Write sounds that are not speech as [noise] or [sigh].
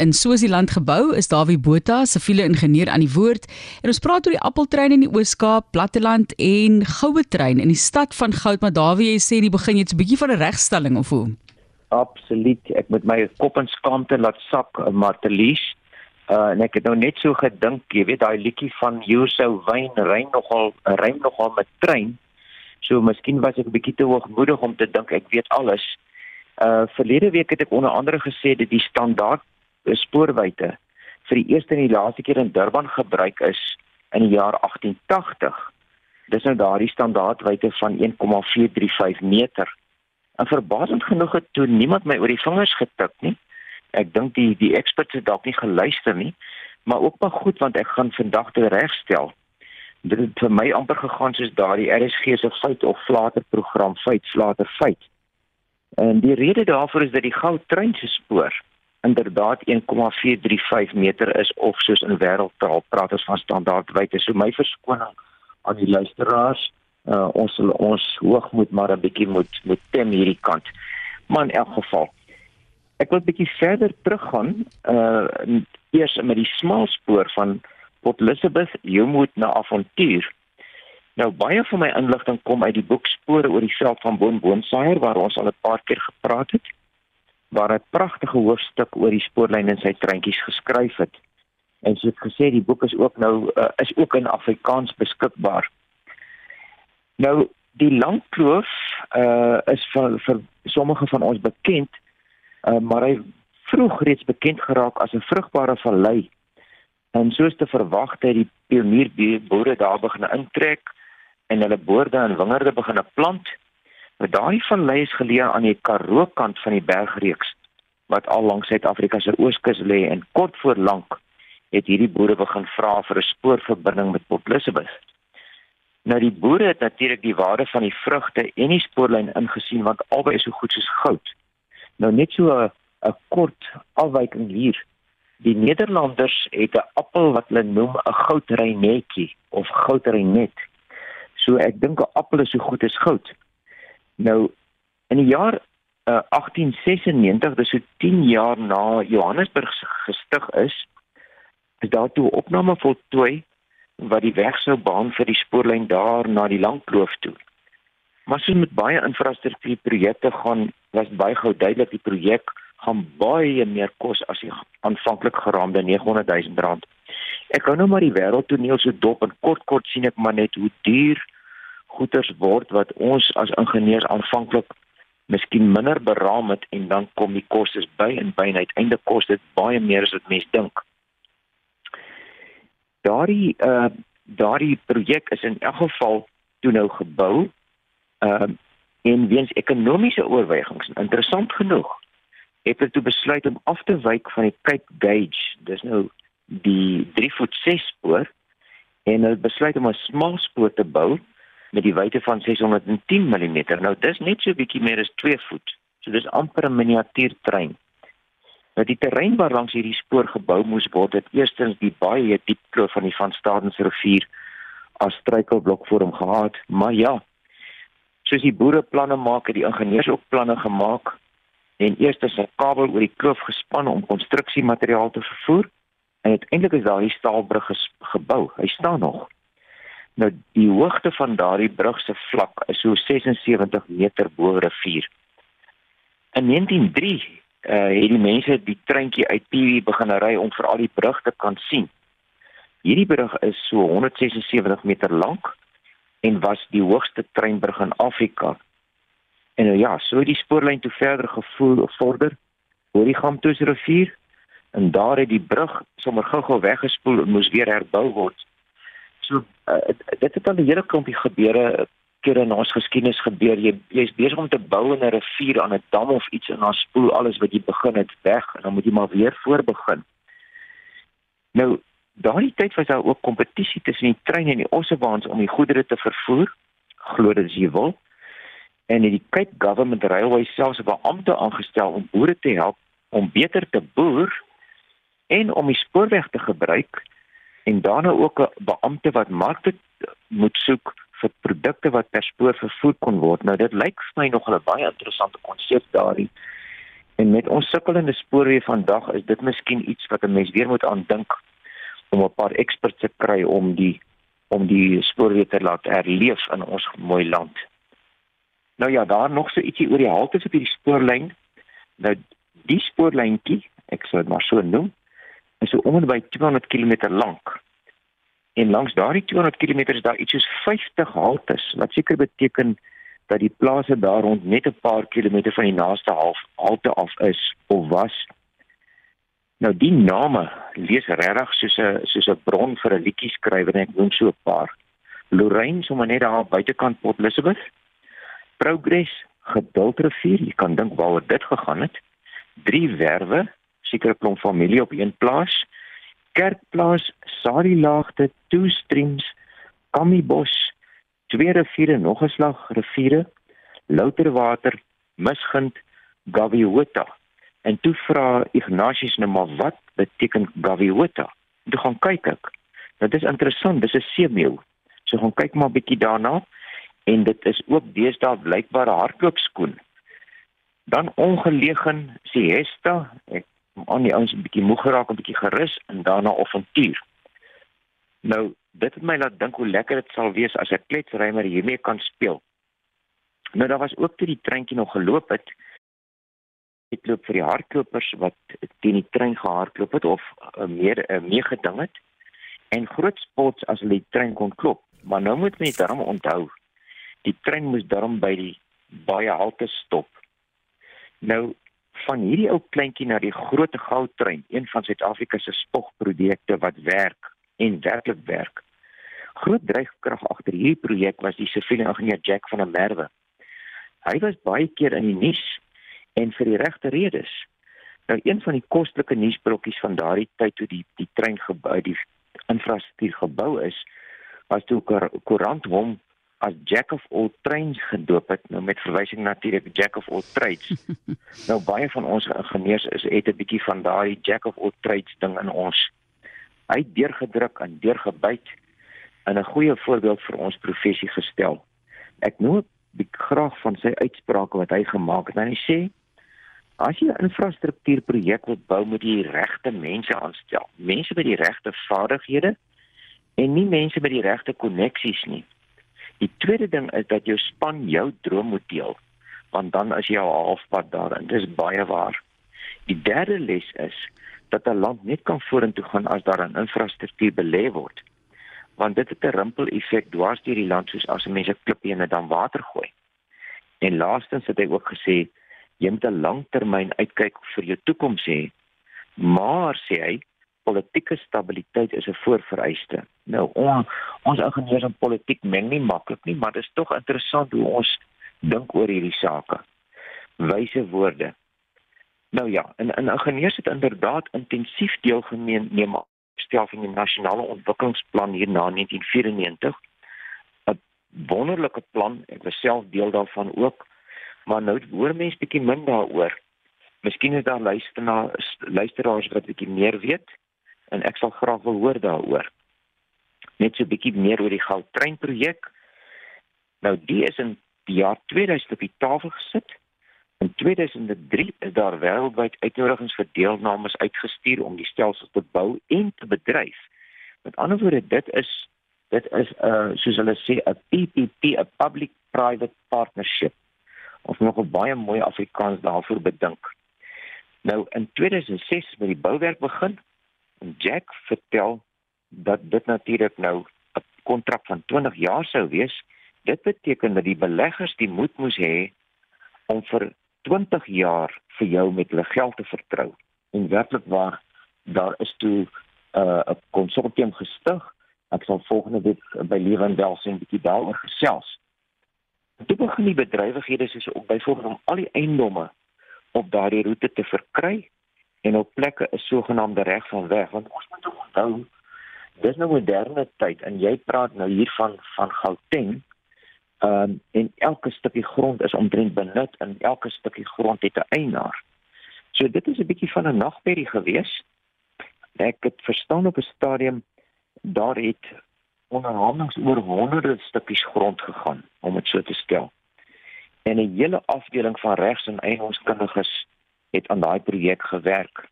In Swaziland gebou is Dawie Botha, siviele ingenieur aan die woord. En ons praat oor die appeltrein in die Oos-Kaap, Platteland en goue trein in die stad van Goud. Maar Dawie, jy sê die begin jy's 'n bietjie van 'n regstelling of hoe? Absoluut. Ek moet my kop en skaamte laat sak, Martelies. Uh en ek het nou net so gedink, jy weet daai liedjie van Josou Wyn rein nogal, rein nogal met trein. So miskien was ek 'n bietjie te hoogmoedig om te dink ek weet alles. Uh verlede week het ek onder andere gesê dat die standaard spoorwyte vir die eerste en die laaste keer in Durban gebruik is in die jaar 1880. Dis nou daardie standaardwyte van 1,435 meter. En verbasend genoeg het toe niemand my oor die vingers getik nie. Ek dink die die eksperts het dalk nie geluister nie, maar ook maar goed want ek gaan vandag dit regstel dit het vir my amper gegaan soos daardie RSG se feit of flater program feit flater feit. En die rede daarvoor is dat die goudtrein se spoor inderdaad 1,435 meter is of soos in wêreldtaal praat ons van standaardwyte. So my verskoning aan die luisteraars, uh, ons sal ons hoogmoed maar 'n bietjie moet moet tem hierdie kant. Maar in elk geval ek wil bietjie verder teruggaan uh eers met die smaalspoor van Port Elizabeth, jy moet na avontuur. Nou baie van my inligting kom uit die boek Spore oor die veld van Boon Boonsaier waar ons al 'n paar keer gepraat het. Waar 'n pragtige hoofstuk oor die spoorlyn en sy treintjies geskryf het. En soos gesê, die boek is ook nou uh, is ook in Afrikaans beskikbaar. Nou die lang kloof uh is vir vir sommige van ons bekend, uh, maar hy vroeg reeds bekend geraak as 'n vrugbare vallei En soos te verwag het die pionierboere daar begin intrek en hulle boorde en wingerde begin plant. Maar daai vallei is geleë aan die Karoo kant van die bergreeks wat al langs Suid-Afrika se ooskus lê en kort voor lank het hierdie boere begin vra vir 'n spoorverbinding met Port Elizabeth. Nou die boere het natuurlik die waarde van die vrugte en die spoorlyn ingesien want albei is so goed soos goud. Nou net so 'n kort afwyking hier Die Nederlanders het 'n appel wat hulle noem 'n goudreinetjie of goudreinet. So ek dink 'n appel is so goed as goud. Nou in die jaar uh, 1896, dis so 10 jaar na Johannesburg gestig is, is daar toe opname voltooi wat die weg sou baan vir die spoorlyn daar na die Langkloof toe. Maar so met baie infrastruktuurprojekte gaan was baie gou duidelik die projek gaan baie meer kos as die aanvanklik geraamde 900 000 rand. Ek kan nou maar die wêreldtoneel so dop en kort kort sien ek maar net hoe duur goederes word wat ons as ingenieurs aanvanklik miskien minder beraam het en dan kom die kostes by en by en uiteindelik kos dit baie meer as wat mense dink. Daardie uh daardie projek is in elk geval toe nou gebou uh en weens ekonomiese oorwegings interessant genoeg het hulle toe besluit om af te wyk van die Cape Gauge. Dis nou die 3 voet 6 spoor en hulle besluit om 'n smal spoor te bou met die wyte van 610 mm. Nou dis net so bietjie meer as 2 voet. So dis amper 'n miniatuurtrein. Nou die terrein waar langs hierdie spoor gebou moes word, het eerstens die baie diep kloof van die Van Stadens rivier as struikelblok voor hom gehad, maar ja, soos die boere planne maak, het die ingenieurs ook planne gemaak en eers 'n kabel oor die kloof gespan om konstruksiemateriaal te vervoer en uiteindelik is daai staalbrug gebou. Hy staan nog. Nou die hoogte van daardie brug se vlak is so 76 meter bo rivier. In 1903 uh, het die mense die treintjie uit PV begin ry om vir al die brug te kan sien. Hierdie brug is so 176 meter lank en was die hoogste treinbrug in Afrika En nou ja, so die spoorlyn toe verder gevoer of vorder oor die Gamtoos rivier en daar het die brug sommer gou-gou weggespoel en moes weer herbou word. So uh, dit het al 'n hele klompie gebeure kere in ons geskiedenis gebeur. Jy jy's besig om te bou in 'n rivier aan 'n dam of iets en dan spoel alles wat jy begin het weg en dan moet jy maar weer voor begin. Nou daardie tyd was daar ook kompetisie tussen die treine en die ossebaans om die goedere te vervoer. Glo dit as jy wil en die Cape Government Railway selfs 'n beampte aangestel om boere te help om beter te boer en om die spoorweg te gebruik en daarna ook 'n beampte wat markte moet soek vir produkte wat per spoor vervoer kon word. Nou dit lyk vir my nog 'n baie interessante konsep daarin. En met ons sukkelende spoorweë vandag is dit miskien iets wat 'n mens weer moet aandink om 'n paar eksperts te kry om die om die spoorweë te laat herleef in ons mooi land. Nou ja, daar nog so ietsie oor die haltes op hierdie spoorlyn. Nou die spoorlyntjie, ek sou dit maar so noem, is so om en by 200 km lank. En langs daardie 200 km is daar iets soos 50 haltes, wat seker beteken dat die plase daar rond net 'n paar kilometer van die naaste half halte af is of was. Nou die name lees regtig soos 'n soos 'n bron vir 'n liedjie skrywer en ek noem so 'n paar. Lorraine sommer net daar buitekant Port Elizabeth. Progress, Geduldrivier, jy kan dink waaroor dit gegaan het. Drie werwe, sekere klomp familie op een plaas. Kerkplaas, Sarilaagte, Two Streams, Kamibos, twee riviere nog 'n slag riviere louterwater misgind gaviota. En toe vra Ignatius nou maar wat beteken gaviota? Toe gaan kyk ek. Dit is interessant dis 'n seemeeu so gaan kyk maar bietjie daarna. En dit is ook deesdae blykbaar hardloopskoen dan ongelegen siesta ek aan die ouens 'n bietjie moeg geraak 'n bietjie gerus en daarna avontuur nou dit het my laat dink hoe lekker dit sal wees as 'n kletsrymer hiermee kan speel. Nou daar was ook toe die treintjie nog geloop het. Dit loop vir die hardlopers wat teen die trein gehardloop het of uh, meer uh, meegeding het en groot spots as hulle die trein kon klop. Maar nou moet mense daarom onthou, die trein moes daarom by die baie halte stop. Nou van hierdie ou kleintjie na die groot goudtrein, een van Suid-Afrika se spogprodukte wat werk en werklik werk. Groot dryfkrag agter hierdie projek was die siviele ingenieur Jack van der Merwe. Hy was baie keer in die nuus en vir die regte redes. Nou een van die kostelike nuusbrokkies van daardie tyd toe die die trein gebou die infrastruktuur gebou is, was toe koerant hom as Jack of all trains gedoop het, nou met verwysing natuurlik Jack of all trades. [laughs] nou baie van ons ingenieurs is het 'n bietjie van daai Jack of all trades ding in ons hy het deurgedruk en deurgebyt in 'n goeie voorbeeld vir ons professie gestel. Ek noem graag van sy uitsprake wat hy gemaak het. Hy sê as jy 'n infrastruktuurprojek wil bou, moet jy die regte mense aanstel. Mense met die regte vaardighede en nie mense met die regte koneksies nie. Die tweede ding is dat jou span jou droom moet deel, want dan as jy al halfpad daarin, dis baie waar. Die derde les is dat 'n land net kan vorentoe gaan as daar 'n infrastruktuur belê word. Want dit het 'n rimpel-effek dwars deur die land soos as mense klippe in 'n dam water gooi. En laastens het hy ook gesê jy moet 'n langtermyn uitkyk vir jou toekoms hê. Maar sê hy politieke stabiliteit is 'n voorvereiste. Nou on, ons ingenieurs en politiek meng nie maklik nie, maar dit is tog interessant hoe ons dink oor hierdie sake. Wyse woorde. Nou ja, en en ingenieurs het inderdaad intensief deelgeneem aan stel van die nasionale ontwikkelingsplan hier na 1994. 'n Wonderlike plan, ek was self deel daarvan ook. Maar nou hoor mense bietjie min daaroor. Miskien is daar luister na luisteraars wat bietjie meer weet en ek sal graag wil hoor daaroor. Net so bietjie meer oor die Gautrain projek. Nou die is in die jaar 2000 op die tafel gesit In 2003 is daar wêreldwyd uitnodigings vir deelnemers uitgestuur om die stelsel te bou en te bedryf. Met ander woorde, dit is dit is 'n uh, soos hulle sê 'n PPP, 'n public private partnership. Ons nog 'n baie mooi Afrikaans daarvoor bedink. Nou in 2006 met die bouwerk begin Jack vertel dat dit natuurlik nou 'n kontrak van 20 jaar sou wees. Dit beteken dat die beleggers die moed moes hê om vir 20 jaar vir jou met hulle geld te vertrou. En werklik waar daar is toe 'n uh, konsortium gestig. Ek sal volgende week by Lewendel sien 'n bietjie daaroor gesels. Toe begin die bedrywighede soos ook byvoorbeeld om al die eiendomme op daardie roete te verkry en op plekke 'n sogenaamde reg van weg want ons moet onthou dis nou moderne tyd en jy praat nou hier van van Gauteng Ehm um, en elke stukkie grond is omtrent benut en elke stukkie grond het 'n eienaar. So dit is 'n bietjie van 'n nagmerrie gewees. Ek het verstaan op 'n stadium daar het onderhandelinge oor honderde stukkies grond gegaan om dit so te stel. En 'n hele afdeling van regs en eienaarskundiges het aan daai projek gewerk